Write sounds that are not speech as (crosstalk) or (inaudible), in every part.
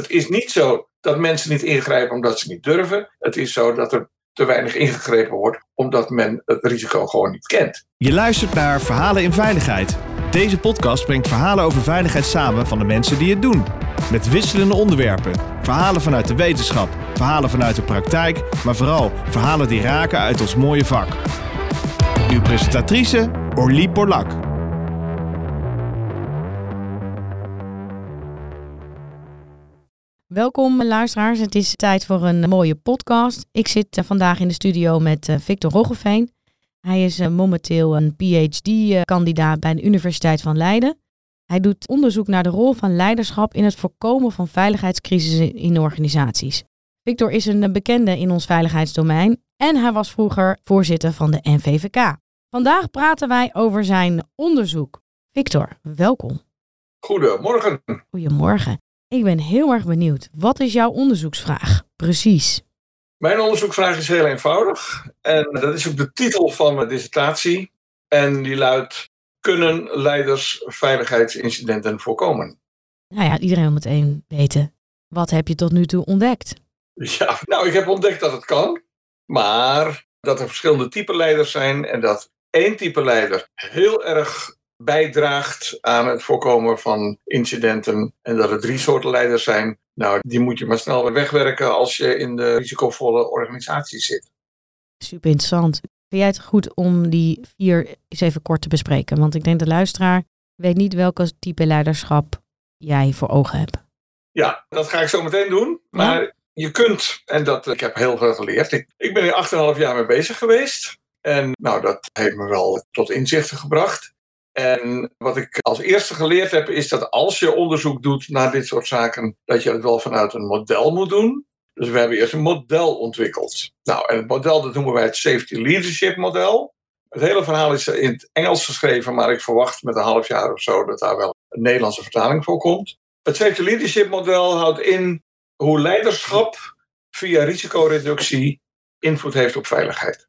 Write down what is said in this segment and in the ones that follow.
Het is niet zo dat mensen niet ingrijpen omdat ze niet durven. Het is zo dat er te weinig ingegrepen wordt omdat men het risico gewoon niet kent. Je luistert naar Verhalen in Veiligheid. Deze podcast brengt verhalen over veiligheid samen van de mensen die het doen. Met wisselende onderwerpen. Verhalen vanuit de wetenschap, verhalen vanuit de praktijk, maar vooral verhalen die raken uit ons mooie vak. Uw presentatrice Orlie Borlak. Welkom luisteraars, het is tijd voor een mooie podcast. Ik zit eh, vandaag in de studio met eh, Victor Roggeveen. Hij is eh, momenteel een PhD-kandidaat bij de Universiteit van Leiden. Hij doet onderzoek naar de rol van leiderschap in het voorkomen van veiligheidscrisissen in organisaties. Victor is een bekende in ons veiligheidsdomein en hij was vroeger voorzitter van de NVVK. Vandaag praten wij over zijn onderzoek. Victor, welkom. Goedemorgen. Goedemorgen. Ik ben heel erg benieuwd. Wat is jouw onderzoeksvraag? Precies. Mijn onderzoeksvraag is heel eenvoudig. En dat is ook de titel van mijn dissertatie. En die luidt: Kunnen leiders veiligheidsincidenten voorkomen? Nou ja, iedereen wil meteen weten. Wat heb je tot nu toe ontdekt? Ja, nou, ik heb ontdekt dat het kan. Maar dat er verschillende typen leiders zijn. En dat één type leider heel erg bijdraagt aan het voorkomen van incidenten. En dat er drie soorten leiders zijn. Nou, die moet je maar snel weer wegwerken als je in de risicovolle organisatie zit. Super interessant. Vind jij het goed om die vier eens even kort te bespreken? Want ik denk de luisteraar weet niet welke type leiderschap jij voor ogen hebt. Ja, dat ga ik zo meteen doen. Maar je kunt, en dat, ik heb heel veel geleerd. Ik, ik ben er 8,5 jaar mee bezig geweest. En nou, dat heeft me wel tot inzichten gebracht. En wat ik als eerste geleerd heb, is dat als je onderzoek doet naar dit soort zaken, dat je het wel vanuit een model moet doen. Dus we hebben eerst een model ontwikkeld. Nou, en het model dat noemen wij het Safety Leadership Model. Het hele verhaal is in het Engels geschreven, maar ik verwacht met een half jaar of zo dat daar wel een Nederlandse vertaling voor komt. Het Safety Leadership Model houdt in hoe leiderschap via risicoreductie invloed heeft op veiligheid.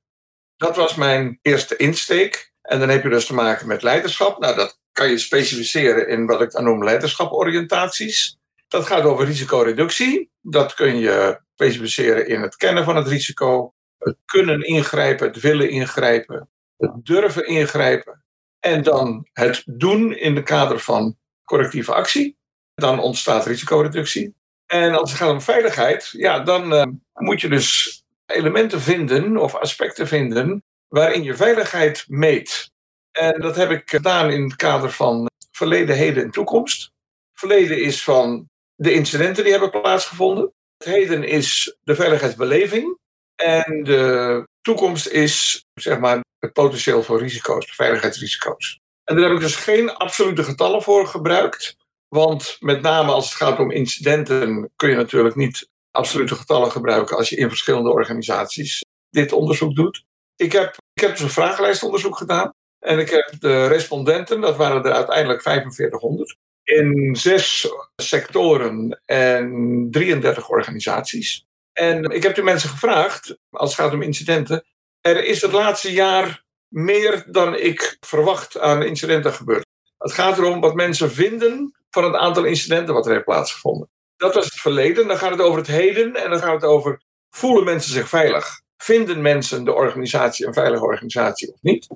Dat was mijn eerste insteek. En dan heb je dus te maken met leiderschap. Nou, dat kan je specificeren in wat ik dan noem leiderschaporiëntaties. Dat gaat over risicoreductie. Dat kun je specificeren in het kennen van het risico, het kunnen ingrijpen, het willen ingrijpen, het durven ingrijpen. En dan het doen in de kader van correctieve actie. Dan ontstaat risicoreductie. En als het gaat om veiligheid, ja, dan uh, moet je dus elementen vinden of aspecten vinden waarin je veiligheid meet. En dat heb ik gedaan in het kader van verleden, heden en toekomst. Verleden is van de incidenten die hebben plaatsgevonden. Het heden is de veiligheidsbeleving. En de toekomst is zeg maar, het potentieel voor risico's, veiligheidsrisico's. En daar heb ik dus geen absolute getallen voor gebruikt. Want met name als het gaat om incidenten kun je natuurlijk niet absolute getallen gebruiken als je in verschillende organisaties dit onderzoek doet. Ik heb, ik heb dus een vragenlijstonderzoek gedaan. En ik heb de respondenten, dat waren er uiteindelijk 4500, in zes sectoren en 33 organisaties. En ik heb de mensen gevraagd, als het gaat om incidenten, er is het laatste jaar meer dan ik verwacht aan incidenten gebeurd. Het gaat erom wat mensen vinden van het aantal incidenten wat er heeft plaatsgevonden. Dat was het verleden, dan gaat het over het heden en dan gaat het over voelen mensen zich veilig? Vinden mensen de organisatie een veilige organisatie of niet?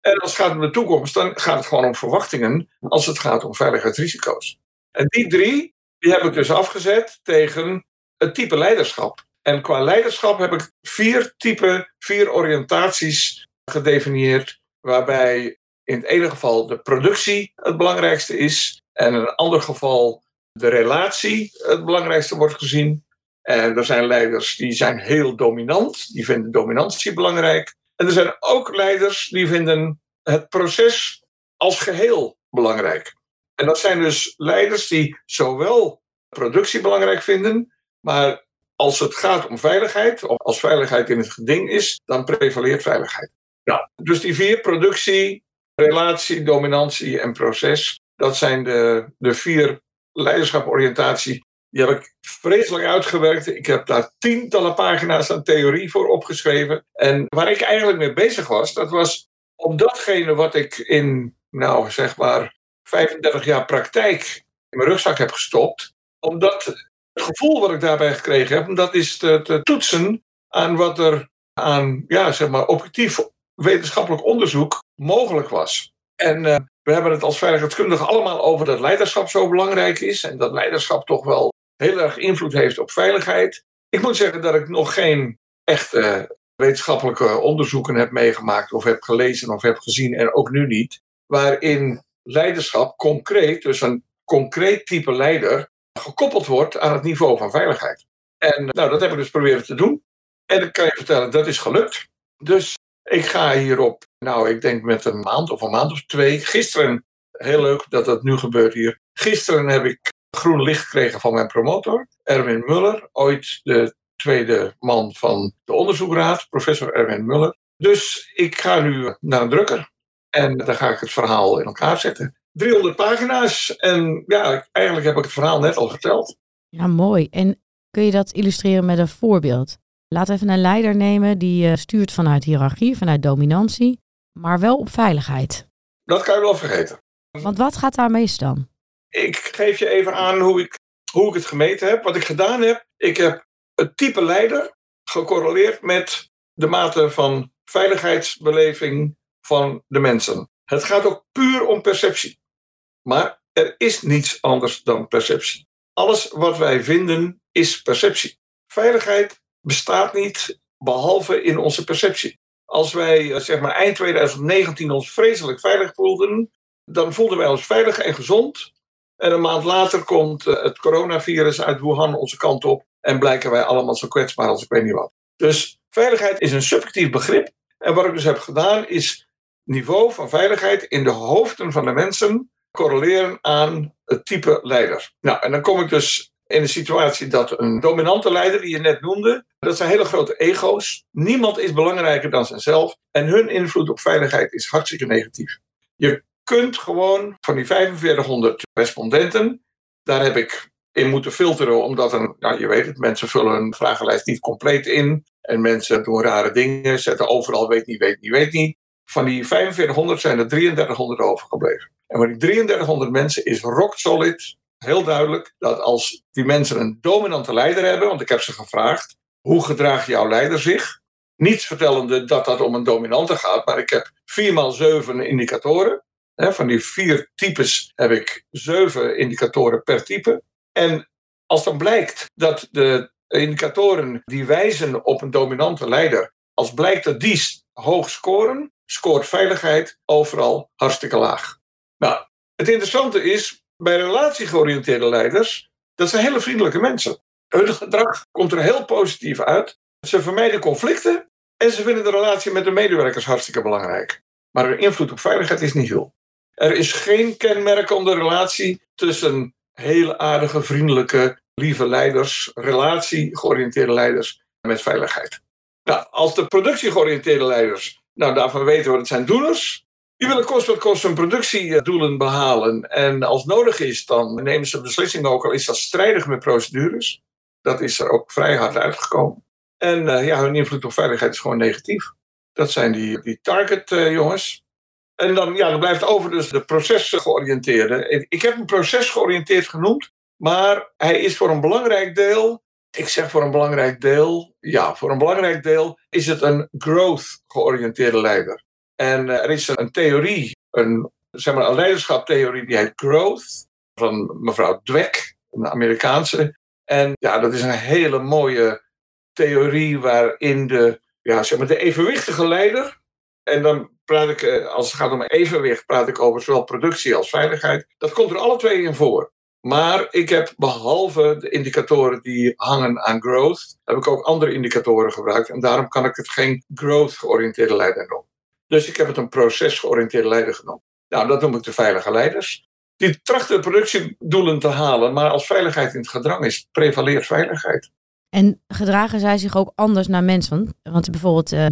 En als het gaat om de toekomst, dan gaat het gewoon om verwachtingen als het gaat om veiligheidsrisico's. En die drie, die heb ik dus afgezet tegen het type leiderschap. En qua leiderschap heb ik vier typen, vier oriëntaties gedefinieerd, waarbij in het ene geval de productie het belangrijkste is, en in een ander geval de relatie het belangrijkste wordt gezien. En er zijn leiders die zijn heel dominant, die vinden dominantie belangrijk. En er zijn ook leiders die vinden het proces als geheel belangrijk. En dat zijn dus leiders die zowel productie belangrijk vinden, maar als het gaat om veiligheid, of als veiligheid in het geding is, dan prevaleert veiligheid. Nou, dus die vier, productie, relatie, dominantie en proces, dat zijn de, de vier leiderschaporiëntatie die heb ik vreselijk uitgewerkt. Ik heb daar tientallen pagina's aan theorie voor opgeschreven. En waar ik eigenlijk mee bezig was, dat was om datgene wat ik in, nou zeg maar, 35 jaar praktijk in mijn rugzak heb gestopt, om dat het gevoel wat ik daarbij gekregen heb, dat is te, toetsen aan wat er aan ja, zeg maar, objectief wetenschappelijk onderzoek mogelijk was. En uh, we hebben het als veiligheidskundigen allemaal over dat leiderschap zo belangrijk is. En dat leiderschap toch wel heel erg invloed heeft op veiligheid. Ik moet zeggen dat ik nog geen echte wetenschappelijke onderzoeken heb meegemaakt, of heb gelezen of heb gezien, en ook nu niet, waarin leiderschap concreet, dus een concreet type leider, gekoppeld wordt aan het niveau van veiligheid. En nou, dat heb ik dus proberen te doen. En ik kan je vertellen, dat is gelukt. Dus ik ga hierop, nou, ik denk met een maand of een maand of twee. Gisteren, heel leuk dat dat nu gebeurt hier. Gisteren heb ik groen licht gekregen van mijn promotor, Erwin Muller. Ooit de tweede man van de onderzoekraad, professor Erwin Muller. Dus ik ga nu naar een drukker. En dan ga ik het verhaal in elkaar zetten. 300 pagina's. En ja, eigenlijk heb ik het verhaal net al verteld. Ja, mooi. En kun je dat illustreren met een voorbeeld? Laten we even een leider nemen die eh, stuurt vanuit hiërarchie, vanuit dominantie, maar wel op veiligheid. Dat kan je wel vergeten. Want wat gaat daar mis dan? Ik geef je even aan hoe ik, hoe ik het gemeten heb. Wat ik gedaan heb, ik heb het type leider gecorreleerd met de mate van veiligheidsbeleving van de mensen. Het gaat ook puur om perceptie. Maar er is niets anders dan perceptie. Alles wat wij vinden is perceptie. Veiligheid bestaat niet behalve in onze perceptie. Als wij eh, zeg maar eind 2019 ons vreselijk veilig voelden, dan voelden wij ons veilig en gezond. En een maand later komt eh, het coronavirus uit Wuhan onze kant op en blijken wij allemaal zo kwetsbaar als ik weet niet wat. Dus veiligheid is een subjectief begrip. En wat ik dus heb gedaan is niveau van veiligheid in de hoofden van de mensen correleren aan het type leider. Nou, en dan kom ik dus in de situatie dat een dominante leider, die je net noemde, dat zijn hele grote ego's. Niemand is belangrijker dan zichzelf en hun invloed op veiligheid is hartstikke negatief. Je kunt gewoon van die 4500 respondenten, daar heb ik in moeten filteren, omdat een, nou, je weet het, mensen vullen een vragenlijst niet compleet in. En mensen doen rare dingen, zetten overal weet niet, weet niet, weet niet. Van die 4500 zijn er 3300 overgebleven. En van die 3300 mensen is rock solid, heel duidelijk, dat als die mensen een dominante leider hebben, want ik heb ze gevraagd, hoe gedraagt jouw leider zich? Niet vertellende dat dat om een dominante gaat, maar ik heb vier maal zeven indicatoren. Van die vier types heb ik zeven indicatoren per type. En als dan blijkt dat de indicatoren die wijzen op een dominante leider, als blijkt dat die hoog scoren, scoort veiligheid overal hartstikke laag. Nou, het interessante is, bij relatiegeoriënteerde leiders, dat zijn hele vriendelijke mensen. Hun gedrag komt er heel positief uit. Ze vermijden conflicten en ze vinden de relatie met de medewerkers hartstikke belangrijk. Maar hun invloed op veiligheid is niet veel. Er is geen kenmerk om de relatie tussen hele aardige, vriendelijke, lieve leiders, relatiegeoriënteerde leiders met veiligheid. Nou, als de productiegeoriënteerde leiders, nou daarvan weten we dat zijn doeners. Die willen kost wat kost hun productiedoelen behalen. En als nodig is, dan nemen ze beslissingen ook al is dat strijdig met procedures. Dat is er ook vrij hard uitgekomen. En uh, ja, hun invloed op veiligheid is gewoon negatief. Dat zijn die, die target uh, jongens. En dan, ja, dan blijft over dus de procesgeoriënteerde. Ik heb hem procesgeoriënteerd genoemd, maar hij is voor een belangrijk deel, ik zeg voor een belangrijk deel, ja, voor een belangrijk deel is het een growth-georiënteerde leider. En eh, er is een theorie, een, zeg maar een leiderschaptheorie die heet Growth, van mevrouw Dweck, een Amerikaanse. En ja, dat is een hele mooie theorie waarin de, ja, zeg maar de evenwichtige leider, en dan praat ik, eh, als het gaat om evenwicht, praat ik over zowel productie als veiligheid. Dat komt er alle twee in voor. Maar ik heb behalve de indicatoren die hangen aan growth, heb ik ook andere indicatoren gebruikt. En daarom kan ik het geen growth georiënteerde leider noemen. Dus ik heb het een proces georiënteerde leider genoemd. Nou, dat noem ik de veilige leiders. Die trachten productiedoelen te halen, maar als veiligheid in het gedrang is, prevaleert veiligheid. En gedragen zij zich ook anders naar mensen? Want bijvoorbeeld uh,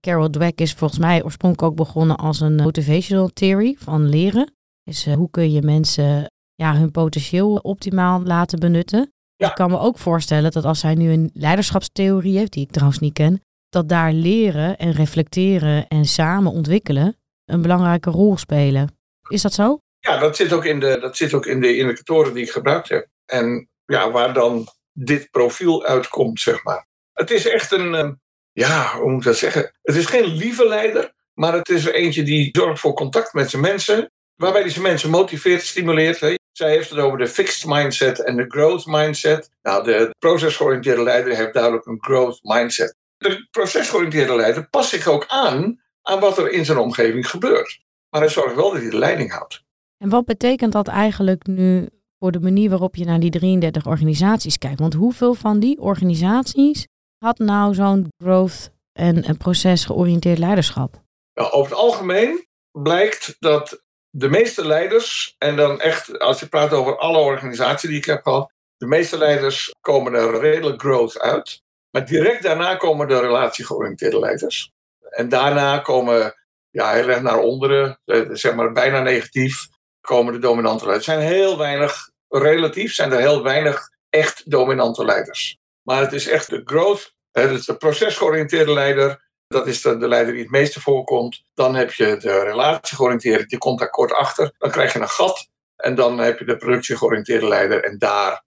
Carol Dweck is volgens mij oorspronkelijk ook begonnen als een motivational theory van leren. Dus uh, hoe kun je mensen ja, hun potentieel optimaal laten benutten? Ja. Ik kan me ook voorstellen dat als hij nu een leiderschapstheorie heeft, die ik trouwens niet ken, dat daar leren en reflecteren en samen ontwikkelen een belangrijke rol spelen. Is dat zo? Ja, dat zit ook in de, dat zit ook in de indicatoren die ik gebruikt heb. En ja, waar dan dit profiel uitkomt, zeg maar. Het is echt een, ehm, ja, hoe moet ik dat zeggen? Het is geen lieve leider, maar het is er eentje die zorgt voor contact met zijn mensen, waarbij hij zijn mensen motiveert, stimuleert. Hè. Zij heeft het over de fixed mindset en de growth mindset. Nou, de procesgeoriënteerde leider heeft duidelijk een growth mindset. De procesgeoriënteerde leider past zich ook aan aan wat er in zijn omgeving gebeurt. Maar hij zorgt wel dat hij de leiding houdt. En wat betekent dat eigenlijk nu voor de manier waarop je naar die 33 organisaties kijkt? Want hoeveel van die organisaties had nou zo'n growth en een procesgeoriënteerd leiderschap? Nou, over het algemeen blijkt dat de meeste leiders, en dan echt als je praat over alle organisaties die ik heb gehad, de meeste leiders komen er redelijk growth uit. Maar direct daarna komen de relatiegeoriënteerde leiders. En daarna komen, ja, heel erg naar onderen, eh, zeg maar bijna negatief, komen de dominante leiders. Er zijn heel weinig, relatief zijn er heel weinig echt dominante leiders. Maar het is echt de growth, dus de procesgeoriënteerde leider, dat is de, de, leider die het meeste voorkomt. Dan heb je de relatiegeoriënteerde, die komt daar kort achter. Dan krijg je een gat. En dan heb je de productiegeoriënteerde leider. En daar,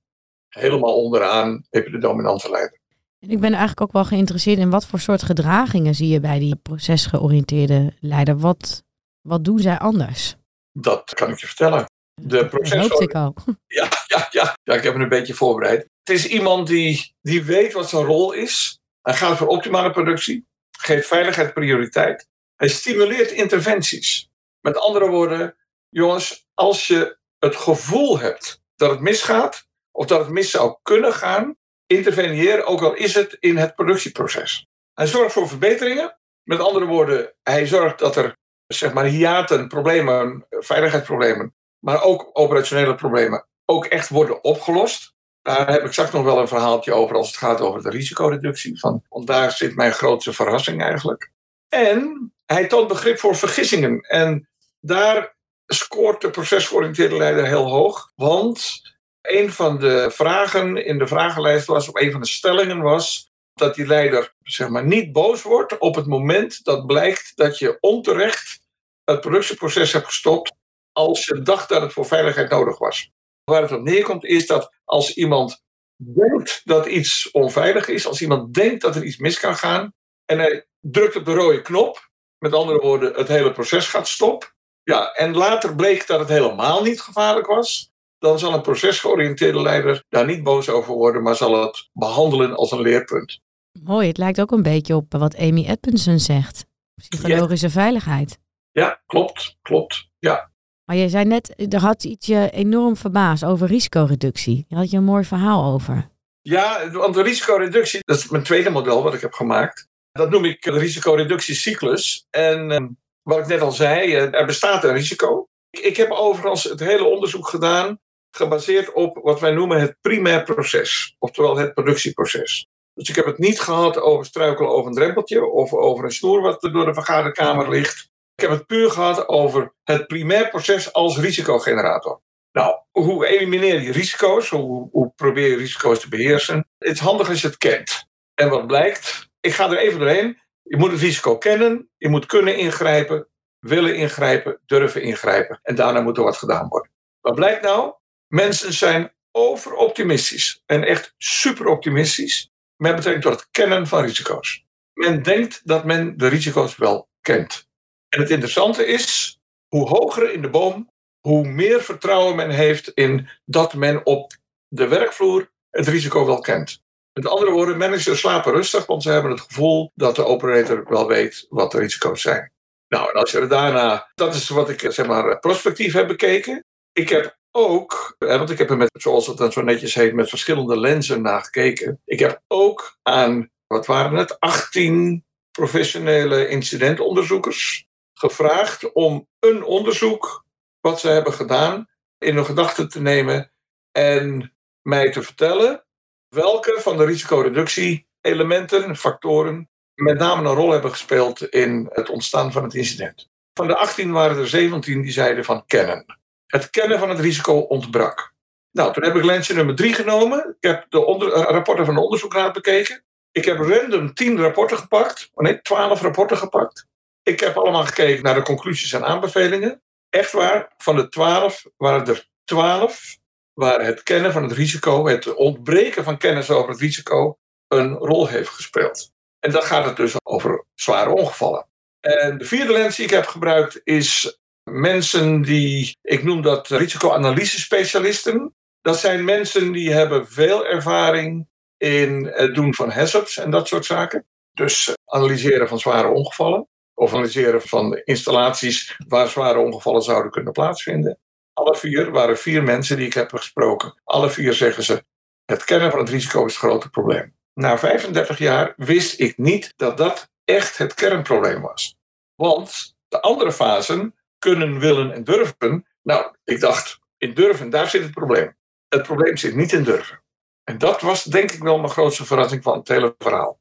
helemaal onderaan, heb je de dominante leider. Ik ben eigenlijk ook wel geïnteresseerd in wat voor soort gedragingen zie je bij die procesgeoriënteerde leider. Wat, wat doen zij anders? Dat kan ik je vertellen. De proces. Dat ik al. (laughs) Ja, ja, ja, ja, ik heb me een beetje voorbereid. Het is iemand die, die weet wat zijn rol is. Hij gaat voor optimale productie geeft veiligheid prioriteit. Hij stimuleert interventies. Met andere woorden, jongens, als je het gevoel hebt dat het misgaat, of dat het mis zou kunnen gaan, interveneer, ook al is het in het productieproces. Hij zorgt voor verbeteringen. Met andere woorden, hij zorgt dat er zeg maar hiaten, problemen, veiligheidsproblemen, maar ook operationele problemen ook echt worden opgelost. Daar heb ik straks nog wel een verhaaltje over als het gaat over de risicoreductie. Van, want daar zit mijn grootste verrassing eigenlijk. En hij toont begrip voor vergissingen. En daar scoort de procesgeoriënteerde leider heel hoog. Want een van de vragen in de vragenlijst was, of een van de stellingen was, dat die leider zeg maar, niet boos wordt op het moment dat blijkt dat je onterecht het productieproces hebt gestopt als je dacht dat het voor veiligheid nodig was. Waar het op neerkomt is dat als iemand denkt dat iets onveilig is, als iemand denkt dat er iets mis kan gaan en hij drukt op de rode knop, met andere woorden, het hele proces gaat stop. Ja, en later bleek dat het helemaal niet gevaarlijk was, dan zal een procesgeoriënteerde leider daar niet boos over worden, maar zal het behandelen als een leerpunt. Mooi, het lijkt ook een beetje op wat Amy Edmondson zegt. Psychologische veiligheid. Ja, klopt, klopt. Ja. Maar je zei net, er had iets je enorm verbaasd over risicoreductie. Daar had je een mooi verhaal over. Ja, want de risicoreductie, dat is mijn tweede model wat ik heb gemaakt. Dat noem ik de risicoreductiecyclus. En uh, wat ik net al zei, eh, er bestaat een risico. Ik heb overigens het hele onderzoek gedaan gebaseerd op wat wij noemen het primair proces, oftewel het productieproces. Dus ik heb het niet gehad over struikelen over een drempeltje of over een snoer wat door de vergaderkamer ligt. Ik heb het puur gehad over het primair proces als risicogenerator. Nou, hoe elimineer je risico's? Hoe, hoe probeer je risico's te beheersen? Het is handig als je het kent. En wat blijkt? Ik ga er even doorheen. Je moet het risico kennen, je moet kunnen ingrijpen, willen ingrijpen, durven ingrijpen. En daarna moet er wat gedaan worden. Wat blijkt nou? Mensen zijn overoptimistisch en echt superoptimistisch met betrekking tot het kennen van risico's. Men denkt dat men de risico's wel kent. En het interessante is, hoe hoger in de boom, hoe meer vertrouwen men heeft in dat men op de werkvloer het risico wel kent. Met andere woorden, managers slapen rustig, want ze hebben het gevoel dat de operator wel weet wat de risico's zijn. Nou, en als je daarna, dat is wat ik zeg maar prospectief heb bekeken. Ik heb ook, want ik heb er met, zoals het dan zo netjes heet, met verschillende lenzen naar gekeken. Ik heb ook aan, wat waren het, 18 professionele incidentonderzoekers gevraagd om een onderzoek wat ze hebben gedaan in hun gedachten te nemen en mij te vertellen welke van de risicoreductie-elementen, factoren, met name een rol hebben gespeeld in het ontstaan van het incident. Van de 18 waren er 17 die zeiden van kennen. Het kennen van het risico ontbrak. Nou, toen heb ik lensje nummer 3 genomen. Ik heb de onder, eh, rapporten van de onderzoekraad bekeken. Ik heb random 10 rapporten gepakt. Oh nee, 12 rapporten gepakt. Ik heb allemaal gekeken naar de conclusies en aanbevelingen. Echt waar, van de twaalf waren er twaalf waar het kennen van het risico, het ontbreken van kennis over het risico, een rol heeft gespeeld. En dan gaat het dus over zware ongevallen. En de vierde lens die ik heb gebruikt is mensen die, ik noem dat risicoanalyse-specialisten. Dat zijn mensen die hebben veel ervaring in het doen van HACCPs en dat soort zaken. Dus analyseren van zware ongevallen. Of analyseren van installaties waar zware ongevallen zouden kunnen plaatsvinden. Alle vier waren vier mensen die ik heb gesproken. Alle vier zeggen ze: het kennen van het risico is het grote probleem. Na 35 jaar wist ik niet dat dat echt het kernprobleem was. Want de andere fasen, kunnen, willen en durven. Nou, ik dacht, in durven, daar zit het probleem. Het probleem zit niet in durven. En dat was denk ik wel mijn grootste verrassing van het hele verhaal.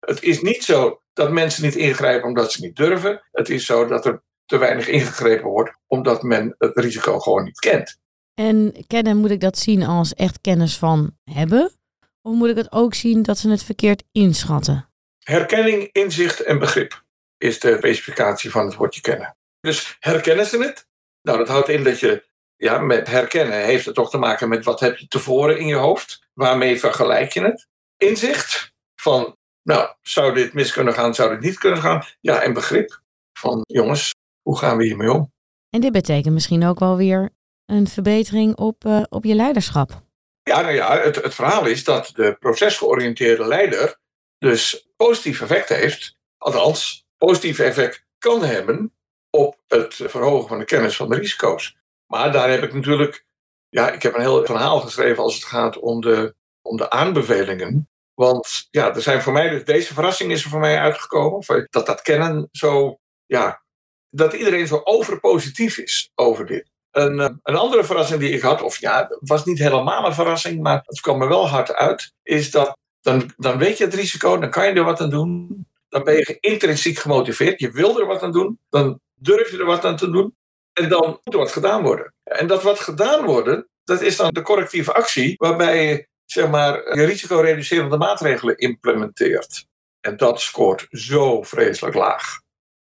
Het is niet zo dat mensen niet ingrijpen omdat ze niet durven. Het is zo dat er te weinig ingegrepen wordt omdat men het risico gewoon niet kent. En kennen, moet ik dat zien als echt kennis van hebben? Of moet ik het ook zien dat ze het verkeerd inschatten? Herkenning, inzicht en begrip is de specificatie van het woordje kennen. Dus herkennen ze het? Nou, dat houdt in dat je, ja, met herkennen heeft het toch te maken met wat heb je tevoren in je hoofd? Waarmee vergelijk je het? Inzicht van, nou, zou dit mis kunnen gaan, zou dit niet kunnen gaan? Ja, en begrip van, jongens, hoe gaan we hiermee om? En dit betekent misschien ook wel weer een verbetering op, uh, op je leiderschap. Ja, nou ja, het, het verhaal is dat de procesgeoriënteerde leider dus positief effect heeft. Althans, positief effect kan hebben op het verhogen van de kennis van de risico's. Maar daar heb ik natuurlijk, ja, ik heb een heel verhaal geschreven als het gaat om de, om de aanbevelingen. Want ja, er zijn voor mij, dus deze verrassing is er voor mij uitgekomen. Dat dat kennen zo, ja, dat iedereen zo overpositief is over dit. Een, eh, een andere verrassing die ik had, of ja, was niet helemaal een verrassing, maar het kwam me wel hard uit, is dat dan, dan weet je het risico, dan kan je er wat aan doen. Dan ben je intrinsiek gemotiveerd, je wil er wat aan doen, dan durf je er wat aan te doen en dan moet er wat gedaan worden. En dat wat gedaan worden, dat is dan de correctieve actie waarbij zeg maar, je risicoreducerende maatregelen implementeert. En dat scoort zo vreselijk laag.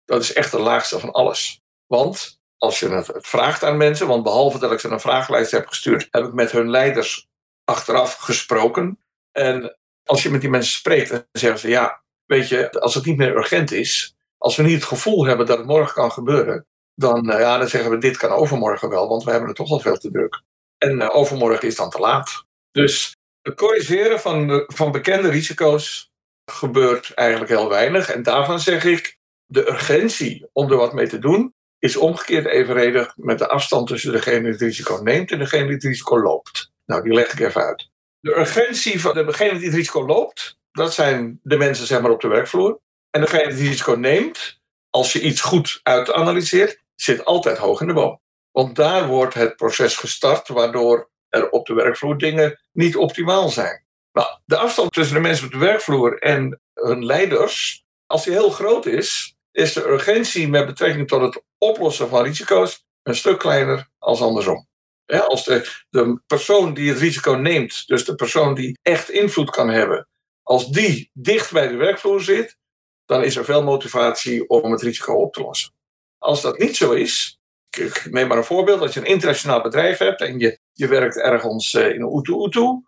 Dat is echt de laagste van alles. Want als je het, vraagt aan mensen, want behalve dat ik ze een vragenlijst heb gestuurd, heb ik met hun leiders achteraf gesproken. En als je met die mensen spreekt, dan zeggen ze ja, weet je, als het niet meer urgent is, als we niet het gevoel hebben dat het morgen kan gebeuren, dan, uh, ja, dan zeggen we dit kan overmorgen wel, want we hebben het toch al veel te druk. En uh, overmorgen is dan te laat. Dus het corrigeren van, van bekende risico's gebeurt eigenlijk heel weinig. En daarvan zeg ik, de urgentie om er wat mee te doen, is omgekeerd evenredig met de afstand tussen degene die het risico neemt en degene die het risico loopt. Nou, die leg ik even uit. De urgentie van degene die het risico loopt, dat zijn de mensen zeg maar, op de werkvloer. En degene die het risico neemt, als je iets goed uitanalyseert, zit altijd hoog in de boom. Want daar wordt het proces gestart, waardoor er op de werkvloer dingen niet optimaal zijn. Nou, de afstand tussen de mensen op de werkvloer en hun leiders, als die heel groot is, is de urgentie met betrekking tot het oplossen van risico's een stuk kleiner als andersom. als de, de persoon die het risico neemt, dus de persoon die echt invloed kan hebben, als die dicht bij de werkvloer zit, dan is er veel motivatie om het risico op te lossen. Als dat niet zo is, ik neem maar een voorbeeld, als je een internationaal bedrijf hebt en je, je werkt ergens eh, in Oetu Oetu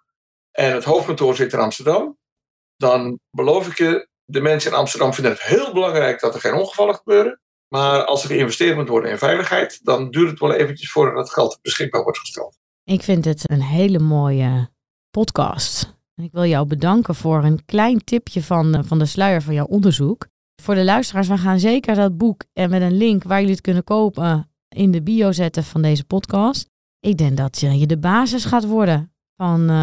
en het hoofdkantoor zit in Amsterdam, dan beloof ik je, de mensen in Amsterdam vinden het heel belangrijk dat er geen ongevallen gebeuren. Maar als er geïnvesteerd moet worden in veiligheid, dan duurt het wel eventjes voordat het geld beschikbaar wordt gesteld. Ik vind het een hele mooie podcast. Ik wil jou bedanken voor een klein tipje van, eh, van de sluier van jouw onderzoek. Voor de luisteraars, we gaan zeker dat boek en met een link waar jullie het kunnen kopen in de bio zetten van deze podcast. Ik denk dat je de basis gaat worden van uh,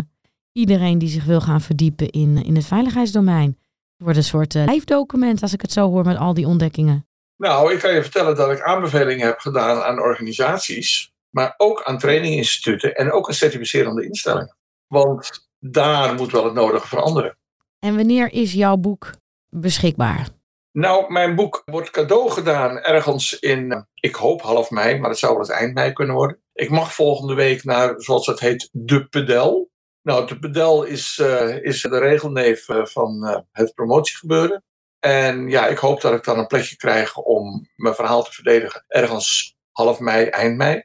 iedereen die zich wil gaan verdiepen in, in het veiligheidsdomein. Het wordt een soort uh, lijfdocument als ik het zo hoor met al die ontdekkingen. Nou, ik kan je vertellen dat ik aanbevelingen heb gedaan aan organisaties, maar ook aan traininginstituten en ook aan certificerende instellingen. Want daar moet wel het nodige veranderen. En wanneer is jouw boek beschikbaar? Nou, mijn boek wordt cadeau gedaan ergens in, eh, ik hoop half mei, maar het zou wel eens eind mei kunnen worden. Ik mag volgende week naar, zoals het heet, de pedel. Nou, de pedel is, uh, is de regelneef uh, van uh, het promotiegebeuren. En ja, ik hoop dat ik dan een plekje krijg om mijn verhaal te verdedigen. Ergens half mei, eind mei.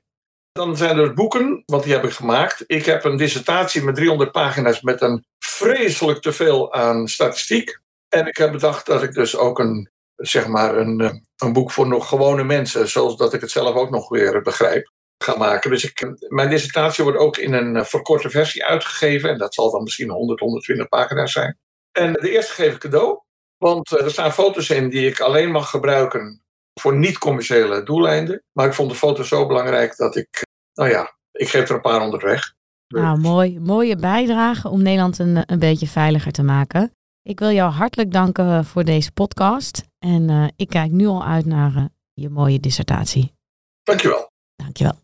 Dan zijn er boeken, want die heb ik gemaakt. Ik heb een dissertatie met 300 pagina's met een vreselijk teveel aan statistiek. En ik heb bedacht dat ik dus ook een, zeg maar een, eh, een boek voor nog gewone mensen, zoals dat ik het zelf ook nog weer begrijp, ga maken. Dus ik, mijn dissertatie wordt ook in een eh, verkorte versie uitgegeven. En dat zal dan misschien 100, 120 pagina's zijn. En de eerste geef ik cadeau. Want eh, er staan foto's in die ik alleen mag gebruiken voor niet-commerciële doeleinden. Maar ik vond de foto's zo belangrijk dat ik, nou ja, ik geef er een paar onder weg. Nou, mooi. Mooie bijdrage om Nederland een, een beetje veiliger te maken. Ik wil jou hartelijk danken voor deze podcast. En uh, ik kijk nu al uit naar uh, je mooie dissertatie. Dankjewel. Dankjewel.